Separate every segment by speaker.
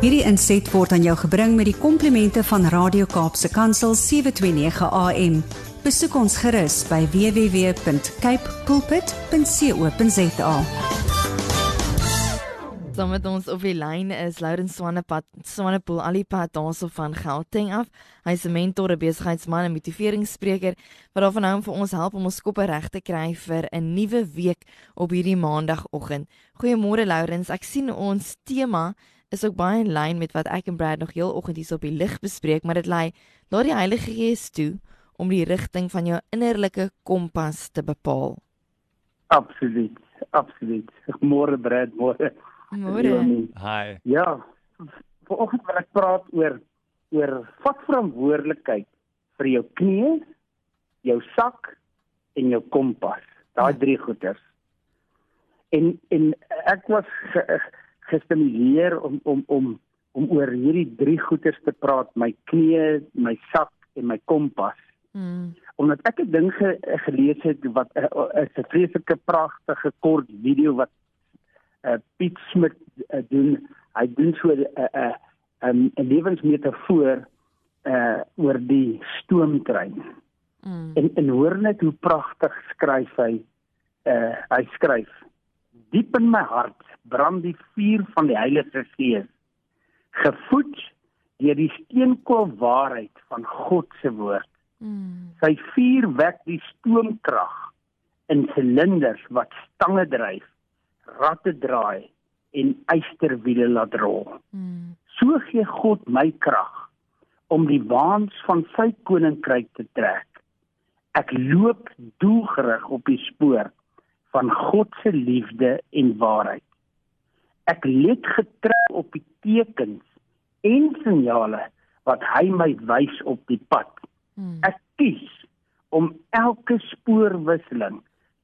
Speaker 1: Hierdie inset word aan jou gebring met die komplimente van Radio Kaapse Kansel 729 AM. Besoek ons gerus by www.cape pulpit.co.za.
Speaker 2: Saam met ons op die lyn is Lourens Swanepoel, Swanepoel alipad daarso van Gauteng af. Hy's 'n mentor, 'n besigheidsman en motiveringsspreker wat daarvan hou om vir ons help om ons koppe reg te kry vir 'n nuwe week op hierdie maandagooggend. Goeiemôre Lourens, ek sien ons tema is ook baie in lyn met wat ek en Brad nog heel oggend hier op die lig bespreek, maar dit lei laat die Heilige Gees toe om die rigting van jou innerlike kompas te bepaal.
Speaker 3: Absoluut. Absoluut. Môre Brad, môre.
Speaker 2: Môre.
Speaker 4: Hi.
Speaker 3: Ja. Vanoggend wil ek praat oor oor vat verantwoordelikheid vir jou knie, jou sak en jou kompas. Daai drie goeders. En en ek was ge, gestimuleer om om om om oor hierdie drie goeders te praat, my knie, my sak en my kompas.
Speaker 2: Mm.
Speaker 3: Omdat ek 'n ding ge, gelees het wat uh, is 'n vreeslike pragtige kort video wat uh, Piet Smit uh, doen. Hy doen so 'n uh, 'n uh, um, 'n lewensmetafoor uh oor die stoomtrein.
Speaker 2: Mm.
Speaker 3: En en hoor net hoe pragtig skryf hy. Uh hy skryf: Diep in my hart brand die vuur van die Heilige Gees, gevoed deur die steenkool waarheid van God se woord.
Speaker 2: Mm.
Speaker 3: Sy vuur wek die stoomkrag in silinders wat stange dryf, ratte draai en eysterwiele laat rol.
Speaker 2: Mm.
Speaker 3: So gee God my krag om die waans van sy koninkryk te trek. Ek loop doelgerig op die spoor van God se liefde en waarheid. Ek let getrou op die tekens en signale wat hy my wys op die pad.
Speaker 2: Mm.
Speaker 3: Ek kies om elke spoorwisseling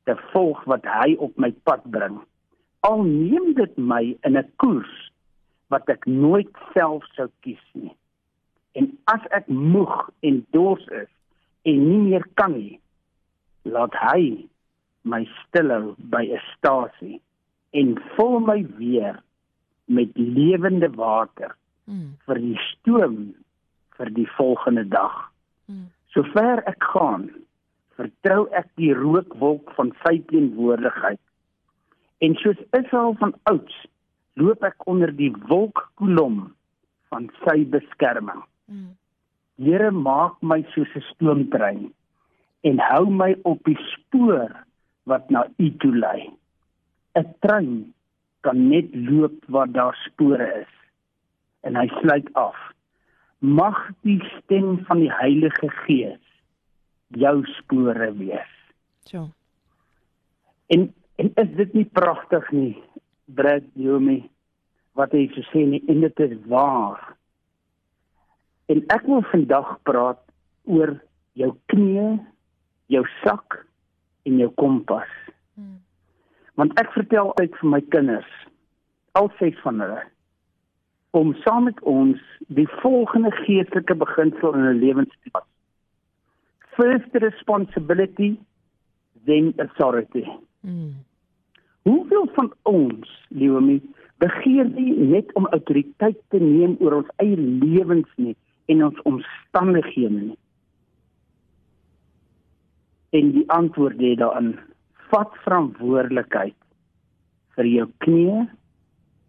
Speaker 3: te volg wat hy op my pad bring. Al neem dit my in 'n koers wat ek nooit self sou kies nie. En as ek moeg en dors is en nie meer kan nie, laat hy my stilhou by 'n stasie en vul my weer met lewende water
Speaker 2: Mm.
Speaker 3: vir die stoom vir die volgende dag.
Speaker 2: Mm.
Speaker 3: Sover ek gaan, vertrou ek die rookwolk van sy teenwoordigheid. En soos Israel van ouds, loop ek onder die wolkkolom van sy beskerming.
Speaker 2: Mm.
Speaker 3: Here maak my soos 'n stoomtrein en hou my op die spoor wat na U toe lei. 'n Trein kan net loop waar daar spore is. En hy sluit af. Mag die stem van die Heilige Gees jou spore wees.
Speaker 2: So.
Speaker 3: En en is dit nie pragtig nie, Brad Yomi, wat hy so sê nie en dit is waar. En ek wil vandag praat oor jou knie, jou sak en jou kompas.
Speaker 2: Mm.
Speaker 3: Want ek vertel altyd vir my kinders, al ses van hulle, om saam met ons die volgende geestelike beginsel in 'n lewens te pas. First responsibility, then authority.
Speaker 2: Mm.
Speaker 3: Hoeveel van ons, Leomi, begeer nie net om autoriteit te neem oor ons eie lewens nie en ons omstandighede nie? En die antwoord lê daarin: vat verantwoordelikheid vir jou knie,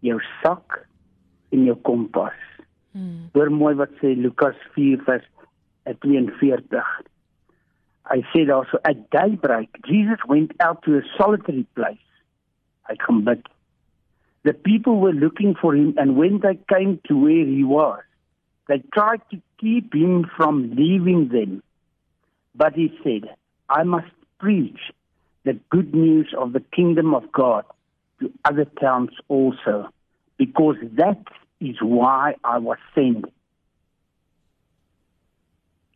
Speaker 3: jou sak en jou kompas.
Speaker 2: Mm.
Speaker 3: Hoor mooi wat sê Lukas 4 vers 42. Hy sê daarso at daybreak Jesus went out to a solitary place. Hy gaan bid. The people were looking for him and when they came to where he was, they tried to keep him from leaving them. But he said, I must preach the good news of the kingdom of God to other towns also, because that is why I was sent.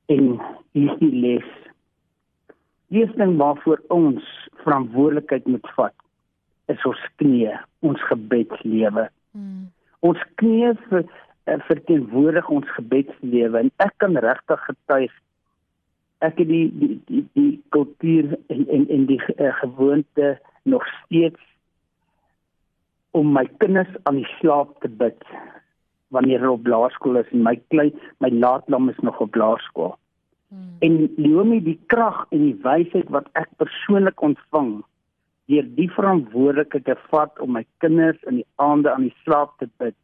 Speaker 3: En hier die les. Die eerste ding waarvoor ons verantwoordelikheid moet vat, is ons knie, ons gebedslewe.
Speaker 2: Mm.
Speaker 3: Ons knie vir eh, verteenwoordig ons gebedslewe en ek kan regtig getuig ek het die die die, die kultuur en en en die uh, gewoonte nog steeds om my kinders aan die slaap te bid wanneer hulle op laerskool is en my klein my laatlam is nog op laerskool. Hmm. En Leomi die krag en die wysheid wat ek persoonlik ontvang deur die verantwoordelikheid te vat om my kinders in die aande aan die slaap te bid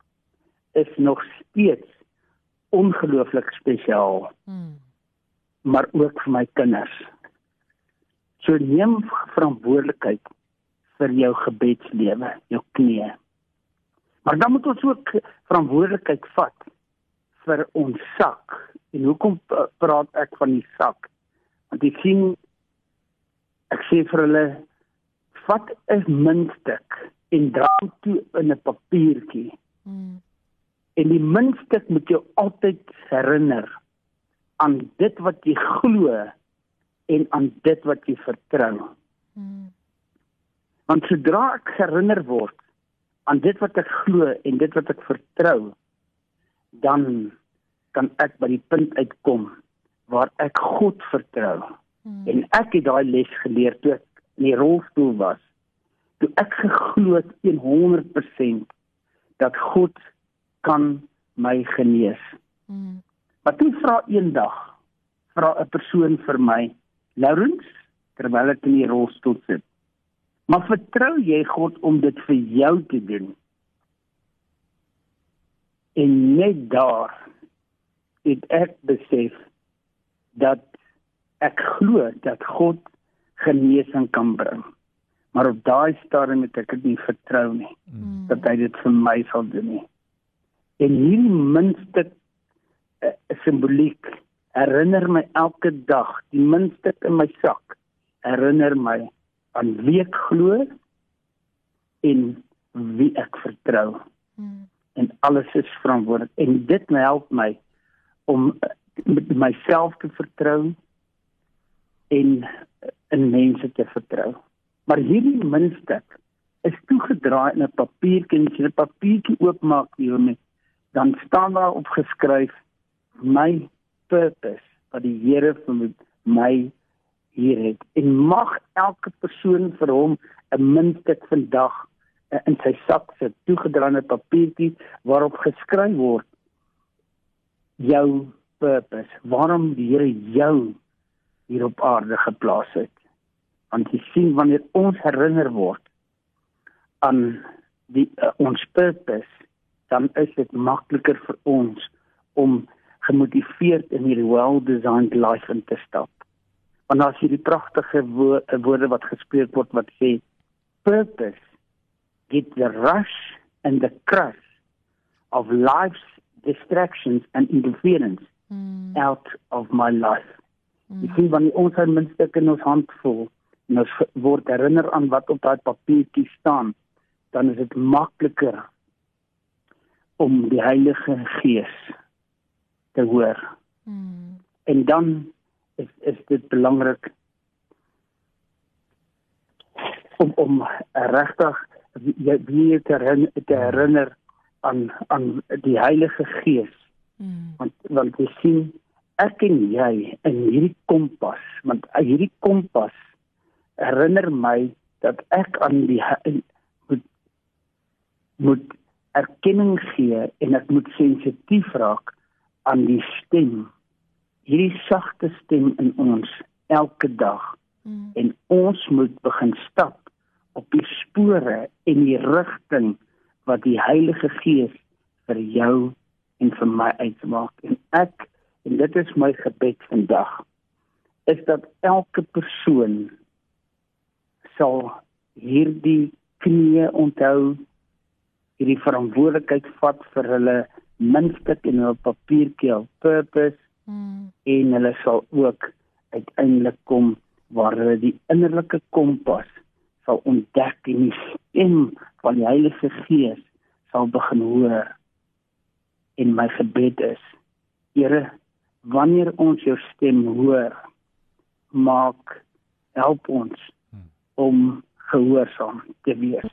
Speaker 3: is nog steeds ongelooflik spesiaal. Hmm. Maar ook vir my kinders. So neem verantwoordelikheid vir jou gebedslewe, jou knieë. Maar dan moet ons ook verantwoordelikheid vat vir ons sak. En hoekom praat ek van die sak? Want ek sien ek sê vir hulle vat 'n muntstuk en dra dit toe in 'n papiertjie. Hmm. En die muntstuk moet jou altyd herinner aan dit wat jy glo en aan dit wat jy vertrou. Hmm. Want sodra ek herinner word aan dit wat ek glo en dit wat ek vertrou, dan kan ek by die punt uitkom waar ek God vertrou. Hmm. En ek het daai les geleer toe ek in die rolstoel was. Toe ek geglo het 100% dat God kan my genees. Hmm. Maar toe vra eendag vra 'n persoon vir my, Laurens, terwyl ek in die rolstoel sit, Maar vertrou jy God om dit vir jou te doen? En net daar het ek besef dat ek glo dat God genesing kan bring. Maar op daai stadium het ek dit nie vertrou nie mm. dat hy dit vir my sal doen nie. En hierdie minste uh, simboliek herinner my elke dag, die minste in my sak herinner my aan wie ek glo en wie ek vertrou. Hmm. En alles is verantwoordelik en dit help my om eh, myself te vertrou en in mense te vertrou. Maar hierdie muntstuk is toegedraai in 'n papiertjie, as jy 'n papiertjie oopmaak hiermee, dan staan daar opgeskryf my purpose wat die Here vir my hier het. En mag elke persoon vir hom 'n muntstuk vandag uh, in sy sak sit toegedraande papiertjie waarop geskryf word jou purpose waarom die Here jou hier op aarde geplaas het. Want jy sien wanneer ons herinner word aan die uh, ons purpose dan is dit makliker vir ons om gemotiveerd in hierdie well-designed life in te stap want as jy die pragtige wo woorde wat gespreek word wat sê purpose get the rush and the crush of life's distractions and interference mm. out of my life. Mm. Jy sien wanneer ons al minste in ons hand voel en ons word herinner aan wat op daai papiertjie staan, dan is dit makliker om die Heilige Gees te hoor. Mm. En dan is is dit belangrik om om regtig wie te herinner, te herinner aan aan die Heilige Gees. Mm. Want want jy sien ek en jy in hierdie kompas, want hierdie kompas herinner my dat ek aan die moet moet erkenning gee en ek moet sensitief raak aan die stem hierdie sagte stem in ons elke dag mm. en ons moet begin stap op die spore en die rigting wat die Heilige Gees vir jou en vir my uitmaak en ek en dit is my gebed vandag is dat elke persoon sal hierdie knie onthou hierdie verantwoordelikheid vat vir hulle minste in 'n papiertjie of purpose Hmm. en hulle sal ook uiteindelik kom waar hulle die innerlike kompas sal ontdek en die stem van die Heilige Gees sal begin hoor en my gebed is Here wanneer ons jou stem hoor maak help ons hmm. om gehoorsaam te wees